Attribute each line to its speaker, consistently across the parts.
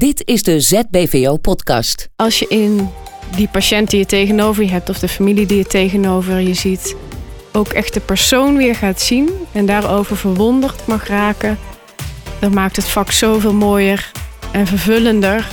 Speaker 1: Dit is de ZBVO-podcast.
Speaker 2: Als je in die patiënt die je tegenover je hebt of de familie die je tegenover je ziet, ook echt de persoon weer gaat zien en daarover verwonderd mag raken, dan maakt het vak zoveel mooier en vervullender.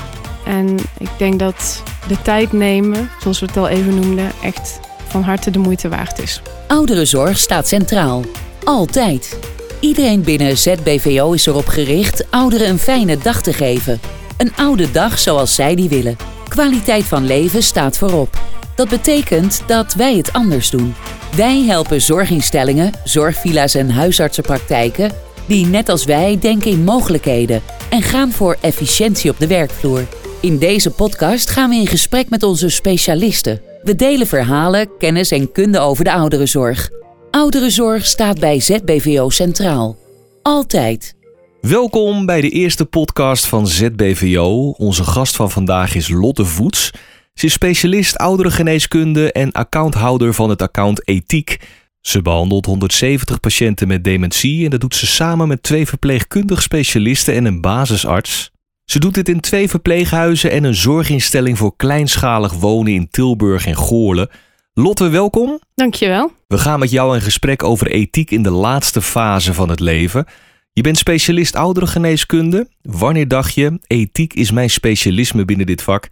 Speaker 2: En ik denk dat de tijd nemen, zoals we het al even noemden, echt van harte de moeite waard is.
Speaker 1: Ouderenzorg staat centraal. Altijd. Iedereen binnen ZBVO is erop gericht ouderen een fijne dag te geven. Een oude dag zoals zij die willen. Kwaliteit van leven staat voorop. Dat betekent dat wij het anders doen. Wij helpen zorginstellingen, zorgvilla's en huisartsenpraktijken die net als wij denken in mogelijkheden en gaan voor efficiëntie op de werkvloer. In deze podcast gaan we in gesprek met onze specialisten. We delen verhalen, kennis en kunde over de ouderenzorg. Ouderenzorg staat bij ZBVO centraal. Altijd.
Speaker 3: Welkom bij de eerste podcast van ZBVO. Onze gast van vandaag is Lotte Voets. Ze is specialist ouderengeneeskunde en accounthouder van het account Ethiek. Ze behandelt 170 patiënten met dementie en dat doet ze samen met twee verpleegkundig specialisten en een basisarts. Ze doet dit in twee verpleeghuizen en een zorginstelling voor kleinschalig wonen in Tilburg en Goorlen. Lotte, welkom.
Speaker 2: Dankjewel.
Speaker 3: We gaan met jou in gesprek over ethiek in de laatste fase van het leven. Je bent specialist ouderengeneeskunde. Wanneer dacht je, ethiek is mijn specialisme binnen dit vak?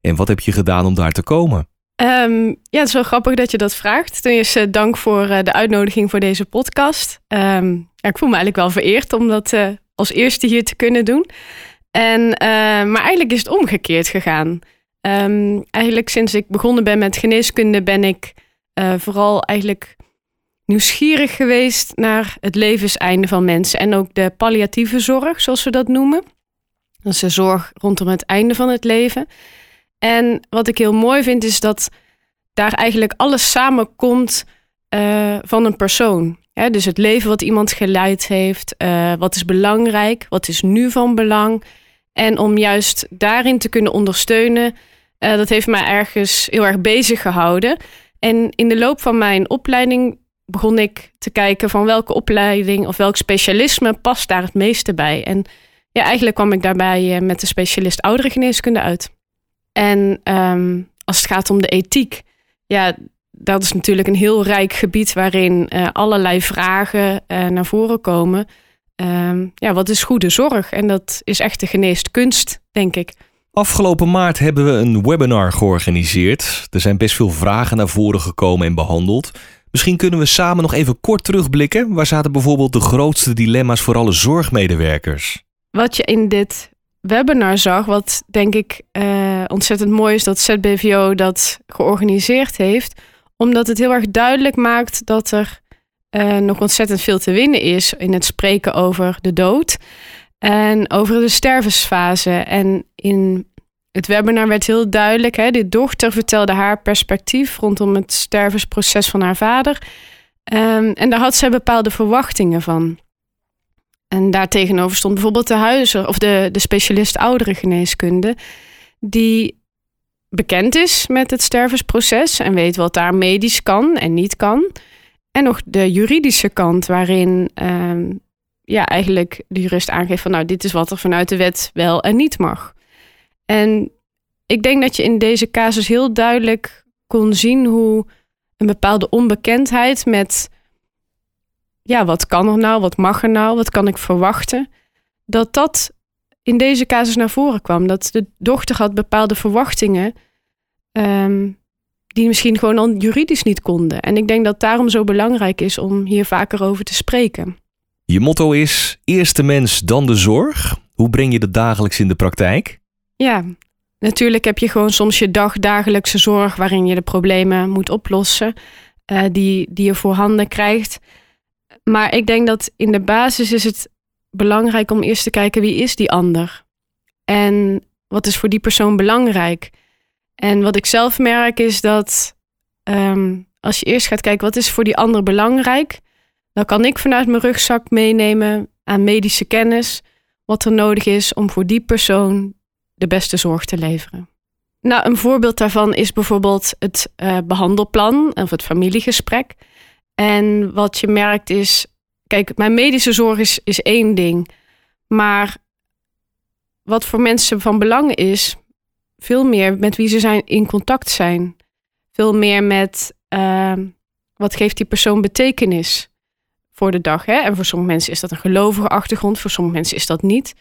Speaker 3: En wat heb je gedaan om daar te komen?
Speaker 2: Um, ja, het is wel grappig dat je dat vraagt. Ten eerste dank voor uh, de uitnodiging voor deze podcast. Ja, ik voel me eigenlijk wel vereerd om dat uh, als eerste hier te kunnen doen. En, maar eigenlijk is het omgekeerd gegaan. Um, eigenlijk sinds ik begonnen ben met geneeskunde ben ik vooral eigenlijk nieuwsgierig geweest naar het levenseinde van mensen. En ook de palliatieve zorg, zoals we dat noemen. Dat is de zorg rondom het einde van het leven. En wat ik heel mooi vind, is dat daar eigenlijk alles samenkomt uh, van een persoon. Dus het leven wat iemand geleid heeft, uh, wat is belangrijk, wat is nu van belang. En om juist daarin te kunnen ondersteunen, uh, dat heeft mij ergens heel erg bezig gehouden. En in de loop van mijn opleiding begon ik te kijken van welke opleiding of welk specialisme past daar het meeste bij. En ja, eigenlijk kwam ik daarbij met de specialist ouderengeneeskunde uit. En um, als het gaat om de ethiek, ja, dat is natuurlijk een heel rijk gebied waarin uh, allerlei vragen uh, naar voren komen. Um, ja, wat is goede zorg? En dat is echt de geneeskunst, denk ik.
Speaker 3: Afgelopen maart hebben we een webinar georganiseerd. Er zijn best veel vragen naar voren gekomen en behandeld. Misschien kunnen we samen nog even kort terugblikken. Waar zaten bijvoorbeeld de grootste dilemma's voor alle zorgmedewerkers?
Speaker 2: Wat je in dit webinar zag, wat denk ik uh, ontzettend mooi is dat ZBVO dat georganiseerd heeft, omdat het heel erg duidelijk maakt dat er uh, nog ontzettend veel te winnen is in het spreken over de dood en over de stervensfase. En in het webinar werd heel duidelijk, hè, de dochter vertelde haar perspectief rondom het stervensproces van haar vader. Um, en daar had zij bepaalde verwachtingen van. En daartegenover stond bijvoorbeeld de huizer of de, de specialist ouderengeneeskunde, die bekend is met het stervensproces en weet wat daar medisch kan en niet kan. En nog de juridische kant, waarin uh, ja, eigenlijk de jurist aangeeft van nou, dit is wat er vanuit de wet wel en niet mag. En ik denk dat je in deze casus heel duidelijk kon zien hoe een bepaalde onbekendheid met ja, wat kan er nou? Wat mag er nou? Wat kan ik verwachten? Dat dat in deze casus naar voren kwam. Dat de dochter had bepaalde verwachtingen um, die misschien gewoon al juridisch niet konden. En ik denk dat daarom zo belangrijk is om hier vaker over te spreken.
Speaker 3: Je motto is eerst de mens, dan de zorg. Hoe breng je dat dagelijks in de praktijk?
Speaker 2: Ja, natuurlijk heb je gewoon soms je dagdagelijkse zorg waarin je de problemen moet oplossen, uh, die, die je voorhanden krijgt. Maar ik denk dat in de basis is het belangrijk om eerst te kijken wie is die ander. En wat is voor die persoon belangrijk. En wat ik zelf merk is dat um, als je eerst gaat kijken wat is voor die ander belangrijk, dan kan ik vanuit mijn rugzak meenemen aan medische kennis wat er nodig is om voor die persoon de beste zorg te leveren. Nou, een voorbeeld daarvan is bijvoorbeeld het uh, behandelplan of het familiegesprek. En wat je merkt is, kijk, mijn medische zorg is, is één ding. Maar wat voor mensen van belang is, veel meer met wie ze zijn in contact zijn. Veel meer met ehm, wat geeft die persoon betekenis voor de dag. Hè? En voor sommige mensen is dat een gelovige achtergrond, voor sommige mensen is dat niet.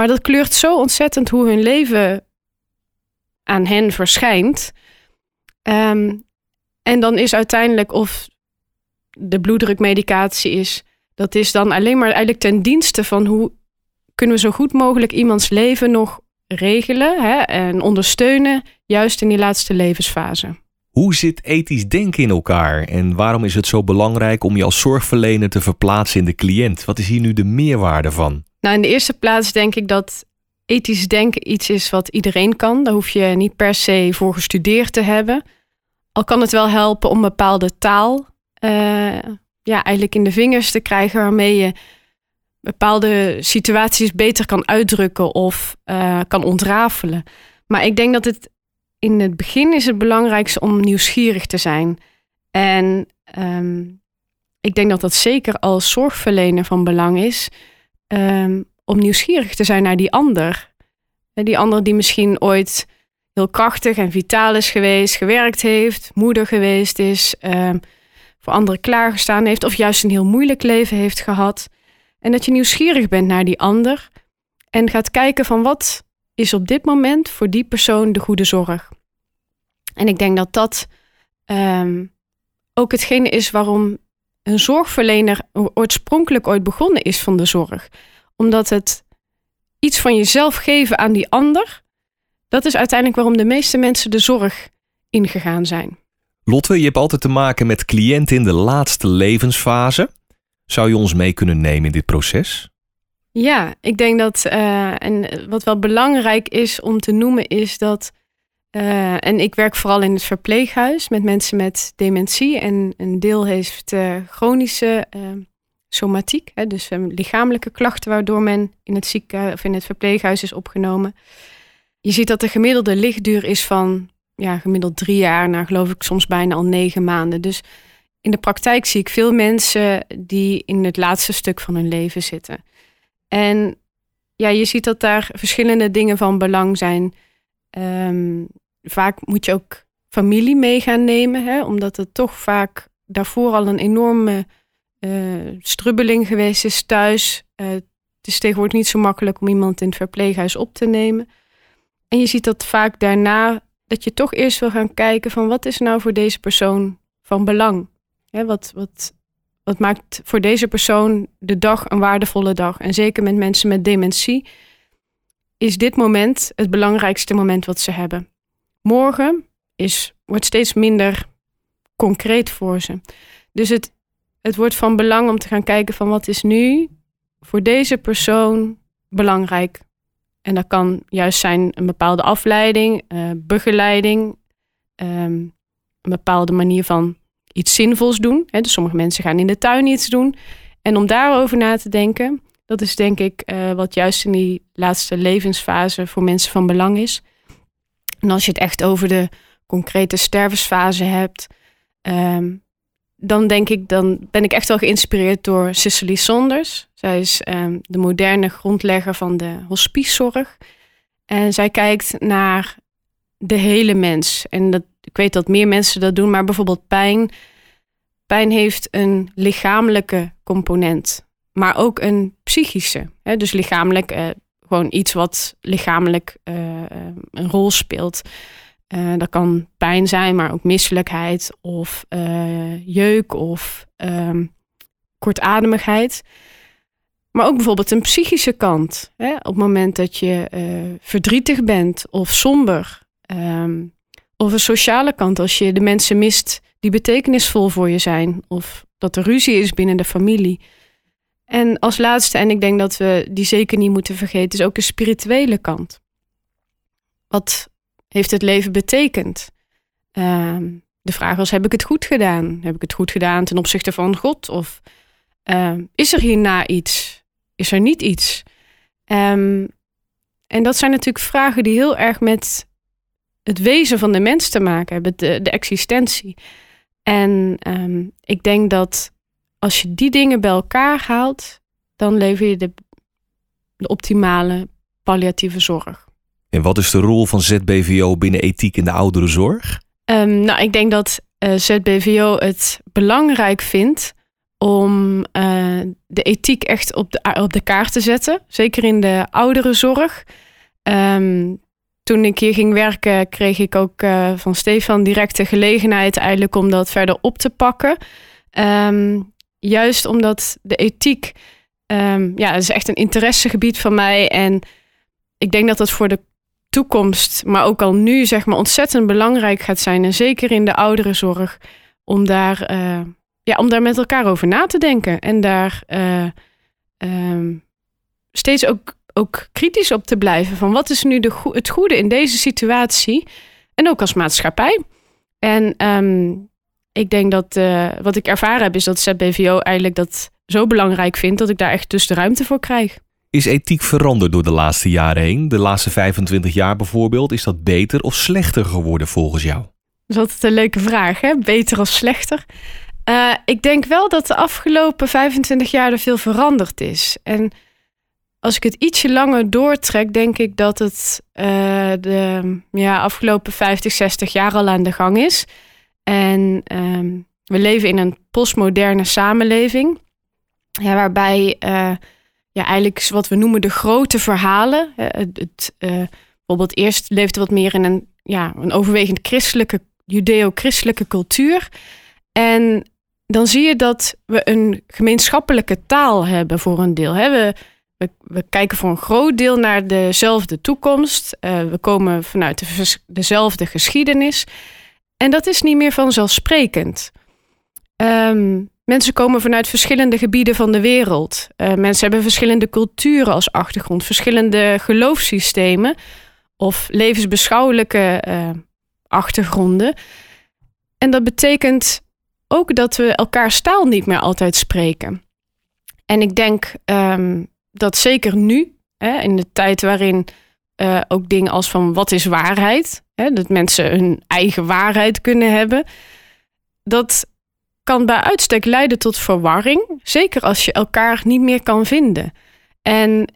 Speaker 2: Maar dat kleurt zo ontzettend hoe hun leven aan hen verschijnt. Ehm, en dan is uiteindelijk of de bloeddrukmedicatie is, dat is dan alleen maar eigenlijk ten dienste van hoe kunnen we zo goed mogelijk iemands leven nog regelen hè, en ondersteunen, juist in die laatste levensfase.
Speaker 3: Hoe zit ethisch denken in elkaar en waarom is het zo belangrijk om je als zorgverlener te verplaatsen in de cliënt? Wat is hier nu de meerwaarde van?
Speaker 2: Nou, in de eerste plaats denk ik dat ethisch denken iets is wat iedereen kan. Daar hoef je niet per se voor gestudeerd te hebben. Al kan het wel helpen om bepaalde taal uh, ja, eigenlijk in de vingers te krijgen waarmee je bepaalde situaties beter kan uitdrukken of uh, kan ontrafelen. Maar ik denk dat het in het begin is het belangrijkste om nieuwsgierig te zijn. En um, ik denk dat dat zeker als zorgverlener van belang is. Um, om nieuwsgierig te zijn naar die ander. Die ander die misschien ooit heel krachtig en vitaal is geweest, gewerkt heeft, moeder geweest is, um, voor anderen klaargestaan heeft of juist een heel moeilijk leven heeft gehad. En dat je nieuwsgierig bent naar die ander en gaat kijken van wat is op dit moment voor die persoon de goede zorg. En ik denk dat dat um, ook hetgene is waarom een zorgverlener oorspronkelijk ooit begonnen is van de zorg. Omdat het iets van jezelf geven aan die ander, dat is uiteindelijk waarom de meeste mensen de zorg ingegaan zijn.
Speaker 3: Lotte, je hebt altijd te maken met cliënten in de laatste levensfase. Zou je ons mee kunnen nemen in dit proces?
Speaker 2: Ja, ik denk dat, uh, en wat wel belangrijk is om te noemen, is dat, uh, en ik werk vooral in het verpleeghuis met mensen met dementie en een deel heeft uh, chronische somatiek, hè, dus lichamelijke klachten waardoor men in het ziekenhuis of in het verpleeghuis is opgenomen. Je ziet dat de gemiddelde lichtduur is van ja, gemiddeld drie jaar naar geloof ik soms bijna al negen maanden. Dus in de praktijk zie ik veel mensen die in het laatste stuk van hun leven zitten. En ja, je ziet dat daar verschillende dingen van belang zijn. Um, vaak moet je ook familie mee gaan nemen, hè, omdat het toch vaak daarvoor al een enorme uh, strubbeling geweest is thuis. Uh, het is tegenwoordig niet zo makkelijk om iemand in het verpleeghuis op te nemen. En je ziet dat vaak daarna dat je toch eerst wil gaan kijken van wat is nou voor deze persoon van belang. Hè, wat, wat, wat maakt voor deze persoon de dag een waardevolle dag? En zeker met mensen met dementie is dit moment het belangrijkste moment wat ze hebben. Morgen is, wordt steeds minder concreet voor ze. Dus het, het wordt van belang om te gaan kijken van wat is nu voor deze persoon belangrijk. En dat kan juist zijn een bepaalde afleiding, uh, begeleiding, um, een bepaalde manier van iets zinvols doen. Dus sommige mensen gaan in de tuin iets doen. En om daarover na te denken, dat is denk ik uh, wat juist in die laatste levensfase voor mensen van belang is. En als je het echt over de concrete stervensfase hebt, um, dan denk ik, dan ben ik echt wel geïnspireerd door Cicely Saunders. Zij is um, de moderne grondlegger van de hospicezorg. En zij kijkt naar de hele mens. En dat, ik weet dat meer mensen dat doen, maar bijvoorbeeld pijn. Pijn heeft een lichamelijke component, maar ook een psychische. Hè? Dus lichamelijk, uh, gewoon iets wat lichamelijk uh, een rol speelt. Dat kan pijn zijn, maar ook misselijkheid of jeuk of um, kortademigheid. Maar ook bijvoorbeeld een psychische kant. Hè? Op het moment dat je verdrietig bent of somber. Um, of een sociale kant, als je de mensen mist die betekenisvol voor je zijn. Of dat er ruzie is binnen de familie. En als laatste, en ik denk dat we die zeker niet moeten vergeten, is ook de spirituele kant. Wat heeft het leven betekend? Uh, de vraag was: heb ik het goed gedaan? Heb ik het goed gedaan ten opzichte van God? Of uh, is er hierna iets? Is er niet iets? Um, en dat zijn natuurlijk vragen die heel erg met het wezen van de mens te maken hebben, de, existentie. En ik denk dat als je die dingen bij elkaar haalt, dan lever je de, de optimale palliatieve zorg.
Speaker 3: En wat is de rol van ZBVO binnen ethiek in de ouderenzorg?
Speaker 2: Um, nou, ik denk dat uh, eh, ZBVO het belangrijk vindt om uh, de ethiek echt op de, op de kaart te zetten. Zeker in de ouderenzorg. Um, toen ik hier ging werken, kreeg ik ook uh, van Stefan direct de gelegenheid eigenlijk om dat verder op te pakken. Um, juist omdat de ethiek, um, ja, is echt een interessegebied van mij. En ik denk dat dat voor de toekomst, maar ook al nu, zeg maar, ontzettend belangrijk gaat zijn. En zeker in de ouderenzorg, om daar, uh, ja, om daar met elkaar over na te denken. En daar uh, steeds ook, ook kritisch op te blijven. Van wat is nu de het goede in deze situatie? En ook als maatschappij. En um, ik denk dat uh, wat ik ervaren heb, is dat ZBVO eigenlijk dat zo belangrijk vindt dat ik daar echt dus de ruimte voor krijg.
Speaker 3: Is ethiek veranderd door de laatste jaren heen? De laatste 25 jaar bijvoorbeeld. Is dat beter of slechter geworden volgens jou?
Speaker 2: Dat is altijd een leuke vraag, hè? Beter of slechter? Uh, ik denk wel dat de afgelopen 25 jaar er veel veranderd is. En als ik het ietsje langer doortrek, denk ik dat het uh, de ja, afgelopen 50, 60 jaar al aan de gang is. En um, we leven in een postmoderne samenleving, waarbij uh, ja, eigenlijk wat we noemen de grote verhalen. het, uh, bijvoorbeeld eerst leefde wat meer in een, ja, een overwegend christelijke, judeo-christelijke cultuur. En dan zie je dat we een gemeenschappelijke taal hebben voor een deel. Hè? We, we, we, kijken voor een groot deel naar dezelfde toekomst. Uh, we komen vanuit de, dezelfde geschiedenis. En dat is niet meer vanzelfsprekend. Um, mensen komen vanuit verschillende gebieden van de wereld. Uh, mensen hebben verschillende culturen als achtergrond, verschillende geloofssystemen of levensbeschouwelijke uh, achtergronden. En dat betekent ook dat we elkaars taal niet meer altijd spreken. En ik denk um, dat zeker nu, hè, in de tijd waarin uh, ook dingen als van wat is waarheid, dat mensen hun eigen waarheid kunnen hebben, dat kan bij uitstek leiden tot verwarring, zeker als je elkaar niet meer kan vinden. En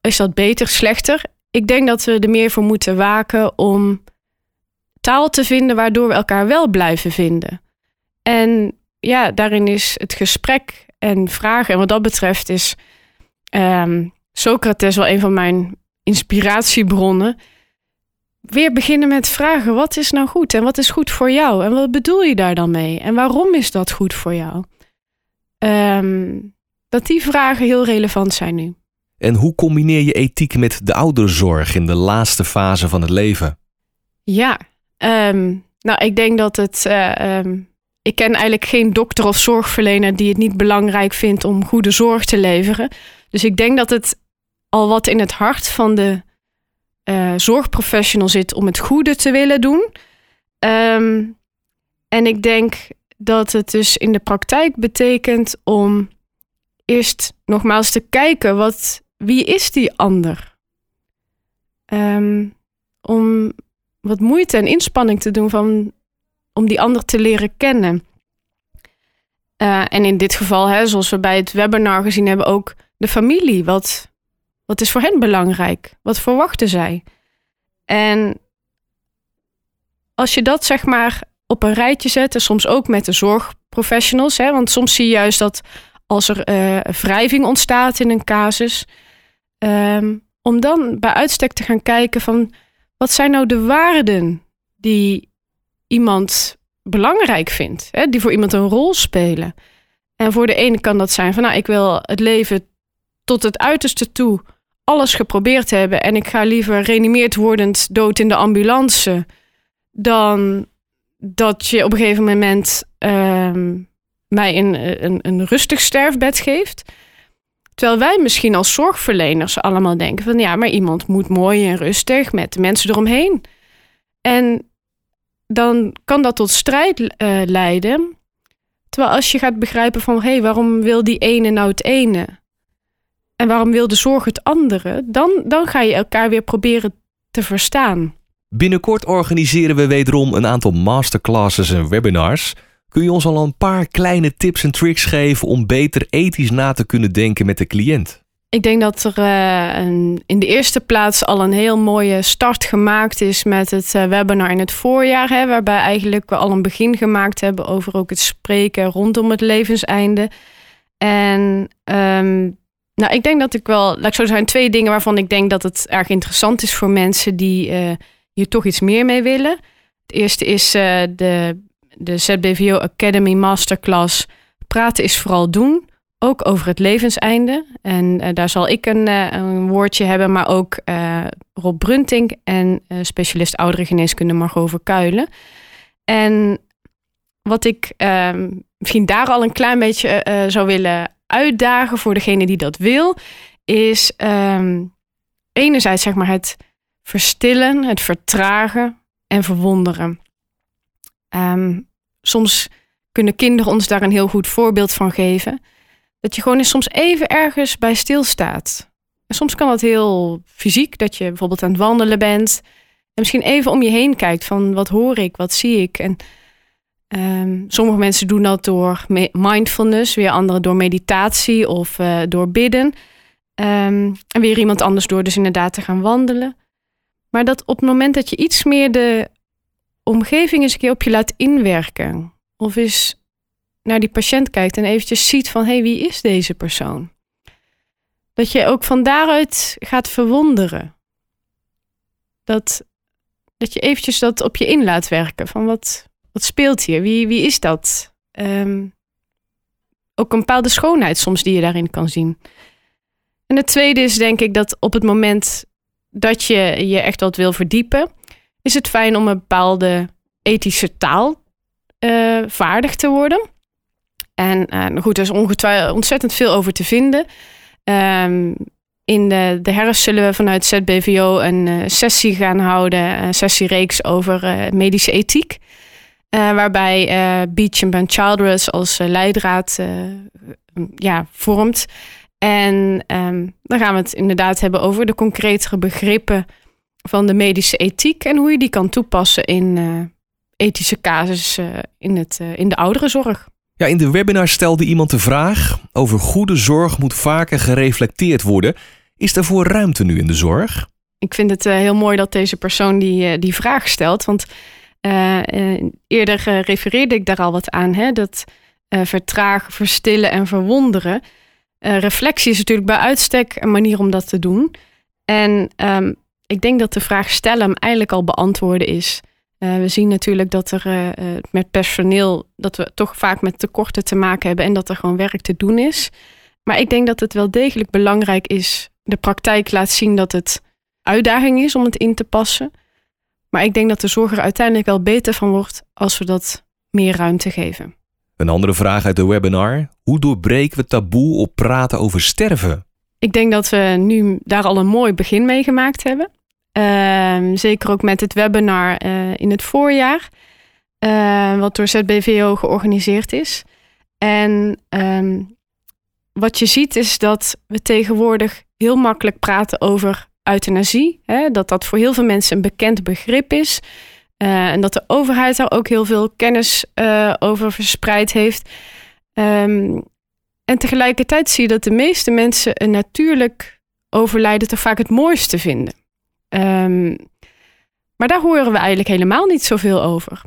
Speaker 2: is dat beter, slechter? Ik denk dat we er meer voor moeten waken om taal te vinden waardoor we elkaar wel blijven vinden. En ja, daarin is het gesprek en vragen. En wat dat betreft is um, Socrates wel een van mijn inspiratiebronnen. Weer beginnen met vragen: wat is nou goed en wat is goed voor jou? En wat bedoel je daar dan mee? En waarom is dat goed voor jou? Um, dat die vragen heel relevant zijn nu.
Speaker 3: En hoe combineer je ethiek met de ouderzorg in de laatste fase van het leven?
Speaker 2: Ja, um, nou, ik denk dat het. Uh, um, ik ken eigenlijk geen dokter of zorgverlener die het niet belangrijk vindt om goede zorg te leveren. Dus ik denk dat het al wat in het hart van de uh, zorgprofessional zit om het goede te willen doen. Um, en ik denk dat het dus in de praktijk betekent om eerst nogmaals te kijken wat, wie is die ander? Um, om wat moeite en inspanning te doen van, om die ander te leren kennen. Uh, en in dit geval, hè, zoals we bij het webinar gezien hebben, ook de familie. Wat, wat is voor hen belangrijk? Wat verwachten zij? En als je dat zeg maar op een rijtje zet, en soms ook met de zorgprofessionals, hè, want soms zie je juist dat als er uh, wrijving ontstaat in een casus, um, om dan bij uitstek te gaan kijken van wat zijn nou de waarden die iemand belangrijk vindt, hè, die voor iemand een rol spelen. En voor de ene kan dat zijn van, nou, ik wil het leven tot het uiterste toe alles geprobeerd hebben en ik ga liever reanimeerd wordend dood in de ambulance dan dat je op een gegeven moment uh, mij een, een, een rustig sterfbed geeft. Terwijl wij misschien als zorgverleners allemaal denken van ja, maar iemand moet mooi en rustig met de mensen eromheen. En dan kan dat tot strijd uh, leiden. Terwijl als je gaat begrijpen van hé, hey, waarom wil die ene nou het ene? En waarom wil de zorg het andere? Dan, dan ga je elkaar weer proberen te verstaan.
Speaker 3: Binnenkort organiseren we wederom een aantal masterclasses en webinars. Kun je ons al een paar kleine tips en tricks geven om beter ethisch na te kunnen denken met de cliënt?
Speaker 2: Ik denk dat er uh, een, in de eerste plaats al een heel mooie start gemaakt is met het uh, webinar in het voorjaar. Hè, waarbij eigenlijk we al een begin gemaakt hebben over ook het spreken rondom het levenseinde. En um, nou, ik denk dat ik wel, laat zo zijn, twee dingen waarvan ik denk dat het erg interessant is voor mensen die uh, hier toch iets meer mee willen. Het eerste is de, de ZBVO Academy Masterclass. Praten is vooral doen ook over het levenseinde. En uh, daar zal ik een, een, woordje hebben, maar ook Rob Bruntink en specialist ouderengeneeskunde Margot Verkuilen. En wat ik ehm, misschien daar al een klein beetje zou willen uitdagen voor degene die dat wil, is um, enerzijds zeg maar het verstillen, het vertragen en verwonderen. Um, soms kunnen kinderen ons daar een heel goed voorbeeld van geven. Dat je gewoon eens soms even ergens bij stilstaat. En soms kan dat heel fysiek, dat je bijvoorbeeld aan het wandelen bent. En misschien even om je heen kijkt van wat hoor ik, wat zie ik. En um, sommige mensen doen dat door mindfulness, weer anderen door meditatie of uh, door bidden. Um, en weer iemand anders door dus inderdaad te gaan wandelen. Maar dat op het moment dat je iets meer de omgeving eens een keer op je laat inwerken. Of eens naar die patiënt kijkt en eventjes ziet van hé, hey, wie is deze persoon? Dat je ook van daaruit gaat verwonderen. Dat, dat je eventjes dat op je in laat werken. Van wat, wat speelt hier? Wie, wie is dat? Um, ook een bepaalde schoonheid soms die je daarin kan zien. En het tweede is denk ik dat op het moment dat je je echt wat wil verdiepen, is het fijn om een bepaalde ethische taal uh, vaardig te worden. En uh, goed, er is ontzettend veel over te vinden. Um, in de, de herfst zullen we vanuit ZBVO een uh, sessie gaan houden, een sessiereeks over medische ethiek. Waarbij Beecham en Childress als leidraad ja, vormt. En um, dan gaan we het inderdaad hebben over de concretere begrippen van de medische ethiek en hoe je die kan toepassen in ethische casussen in, het, in de ouderenzorg.
Speaker 3: Ja, in de webinar stelde iemand de vraag: over goede zorg moet vaker gereflecteerd worden. Is er voor ruimte nu in de zorg?
Speaker 2: Ik vind het uh, heel mooi dat deze persoon die, uh, die vraag stelt. Want uh, eerder refereerde ik daar al wat aan. Hè? Dat vertragen, verstillen en verwonderen. reflectie is natuurlijk bij uitstek een manier om dat te doen. En um, ik denk dat de vraag stellen hem eigenlijk al beantwoorden is. We zien natuurlijk dat er met personeel, dat we toch vaak met tekorten te maken hebben en dat er gewoon werk te doen is. Maar ik denk dat het wel degelijk belangrijk is. De praktijk laat zien dat het uitdaging is om het in te passen. Maar ik denk dat de zorg er uiteindelijk wel beter van wordt als we dat meer ruimte geven.
Speaker 3: Een andere vraag uit de webinar. Hoe doorbreken we taboe op praten over sterven?
Speaker 2: Ik denk dat we nu daar al een mooi begin mee gemaakt hebben. Ehm, zeker ook met het webinar eh, in het voorjaar, uh, wat door ZBVO georganiseerd is. En ehm, wat je ziet is dat we tegenwoordig heel makkelijk praten over euthanasie. Hè? Dat dat voor heel veel mensen een bekend begrip is. Uh, en dat de overheid daar ook heel veel kennis over verspreid heeft. Um, en tegelijkertijd zie je dat de meeste mensen een natuurlijk overlijden toch vaak het mooiste vinden. Um, maar daar horen we eigenlijk helemaal niet zoveel over.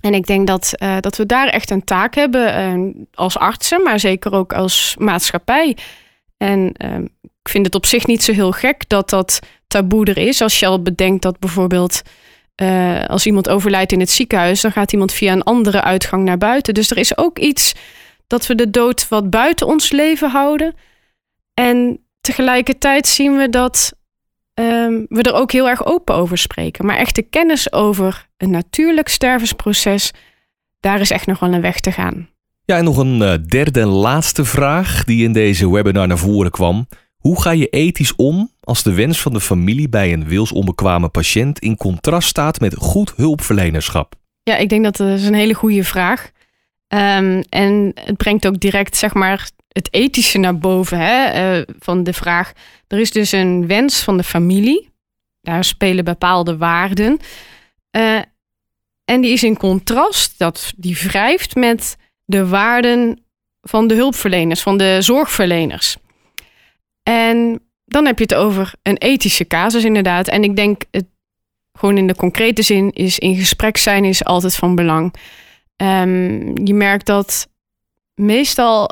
Speaker 2: En ik denk dat, uh, dat we daar echt een taak hebben als artsen, maar zeker ook als maatschappij. En uh, ik vind het op zich niet zo heel gek dat dat taboe er is. Als je al bedenkt dat bijvoorbeeld eh, als iemand overlijdt in het ziekenhuis, dan gaat iemand via een andere uitgang naar buiten. Dus er is ook iets dat we de dood wat buiten ons leven houden. En tegelijkertijd zien we dat um, we er ook heel erg open over spreken. Maar echt de kennis over een natuurlijk stervensproces, daar is echt nog wel een weg te gaan.
Speaker 3: Ja, en nog een uh, derde en laatste vraag die in deze webinar naar voren kwam. Hoe ga je ethisch om als de wens van de familie bij een wilsonbekwame patiënt in contrast staat met goed hulpverlenerschap?
Speaker 2: Ja, ik denk dat dat is een hele goede vraag. Um, en het brengt ook direct zeg maar het ethische naar boven. Hè? Uh, van de vraag, er is dus een wens van de familie. Daar spelen bepaalde waarden. Uh, en die is in contrast, dat, die wrijft met de waarden van de hulpverleners, van de zorgverleners. En dan heb je het over een ethische casus inderdaad. En ik denk, het, gewoon in de concrete zin, is in gesprek zijn is altijd van belang. Um, je merkt dat meestal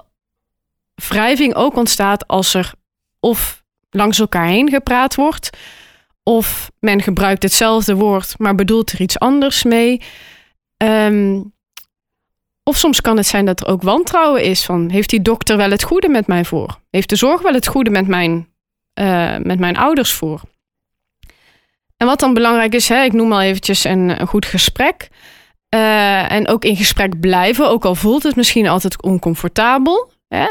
Speaker 2: wrijving ook ontstaat als er of langs elkaar heen gepraat wordt, of men gebruikt hetzelfde woord, maar bedoelt er iets anders mee. Um, of soms kan het zijn dat er ook wantrouwen is van heeft die dokter wel het goede met mij voor? Heeft de zorg wel het goede met mijn, uh, met mijn ouders voor? En wat dan belangrijk is, hè, ik noem al eventjes een, goed gesprek. Uh, en ook in gesprek blijven, ook al voelt het misschien altijd oncomfortabel. Hè,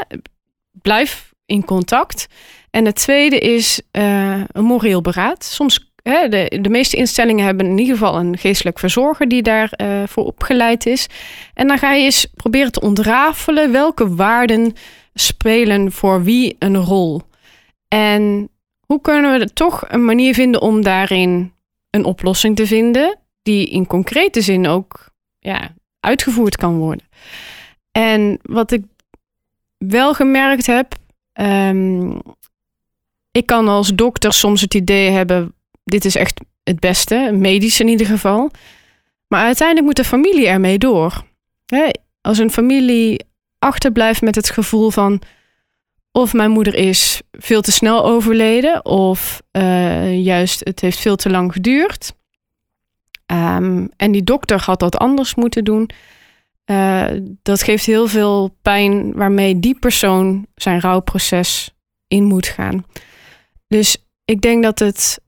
Speaker 2: blijf in contact. En het tweede is uh, een moreel beraad. Soms de, de meeste instellingen hebben in ieder geval een geestelijk verzorger die daarvoor uh, voor opgeleid is. En dan ga je eens proberen te ontrafelen welke waarden spelen voor wie een rol. En hoe kunnen we toch een manier vinden om daarin een oplossing te vinden, die in concrete zin ook ja, uitgevoerd kan worden. En wat ik wel gemerkt heb, um, ik kan als dokter soms het idee hebben dit is echt het beste, medisch in ieder geval. Maar uiteindelijk moet de familie ermee door. als een familie achterblijft met het gevoel van of mijn moeder is veel te snel overleden, of uh, juist het heeft veel te lang geduurd. Um, en die dokter had dat anders moeten doen. Uh, dat geeft heel veel pijn waarmee die persoon zijn rouwproces in moet gaan. Dus ik denk dat het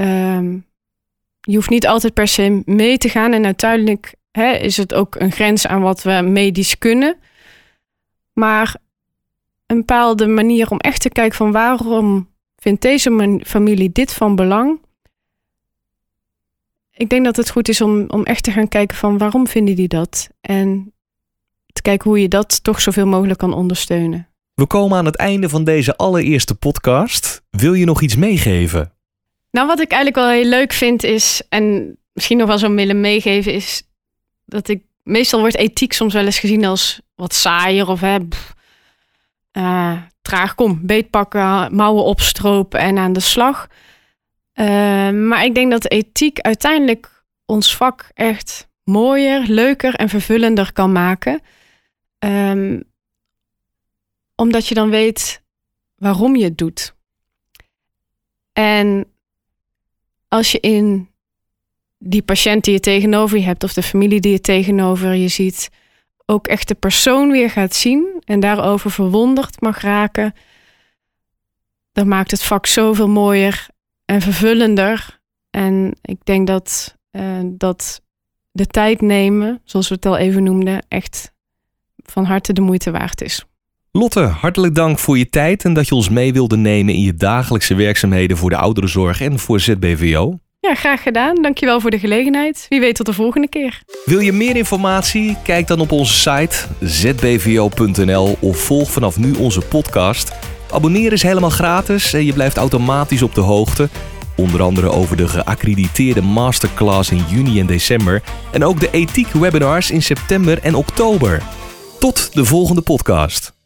Speaker 2: Um, je hoeft niet altijd per se mee te gaan. En uiteindelijk hè, is het ook een grens aan wat we medisch kunnen. Maar een bepaalde manier om echt te kijken van waarom vindt deze familie dit van belang? Ik denk dat het goed is om, om echt te gaan kijken van waarom vinden die dat? En te kijken hoe je dat toch zoveel mogelijk kan ondersteunen.
Speaker 3: We komen aan het einde van deze allereerste podcast. Wil je nog iets meegeven?
Speaker 2: Nou, wat ik eigenlijk wel heel leuk vind is, en misschien nog wel zo willen meegeven, is dat ik meestal wordt ethiek soms wel eens gezien als wat saaier of hè, uh, traag kom, beetpakken, mouwen opstropen en aan de slag. Uh, maar ik denk dat ethiek uiteindelijk ons vak echt mooier, leuker en vervullender kan maken. Um, omdat je dan weet waarom je het doet. En als je in die patiënt die je tegenover je hebt of de familie die je tegenover je ziet, ook echt de persoon weer gaat zien en daarover verwonderd mag raken, dan maakt het vak zoveel mooier en vervullender. En ik denk dat, uh, dat de tijd nemen, zoals we het al even noemden, echt van harte de moeite waard is.
Speaker 3: Lotte, hartelijk dank voor je tijd en dat je ons mee wilde nemen in je dagelijkse werkzaamheden voor de ouderenzorg en voor ZBVO.
Speaker 2: Ja, graag gedaan. Dankjewel voor de gelegenheid. Wie weet tot de volgende keer.
Speaker 3: Wil je meer informatie? Kijk dan op onze site zbvo.nl of volg vanaf nu onze podcast. Abonneren is helemaal gratis en je blijft automatisch op de hoogte. Onder andere over de geaccrediteerde masterclass in juni en december. En ook de ethiek webinars in september en oktober. Tot de volgende podcast.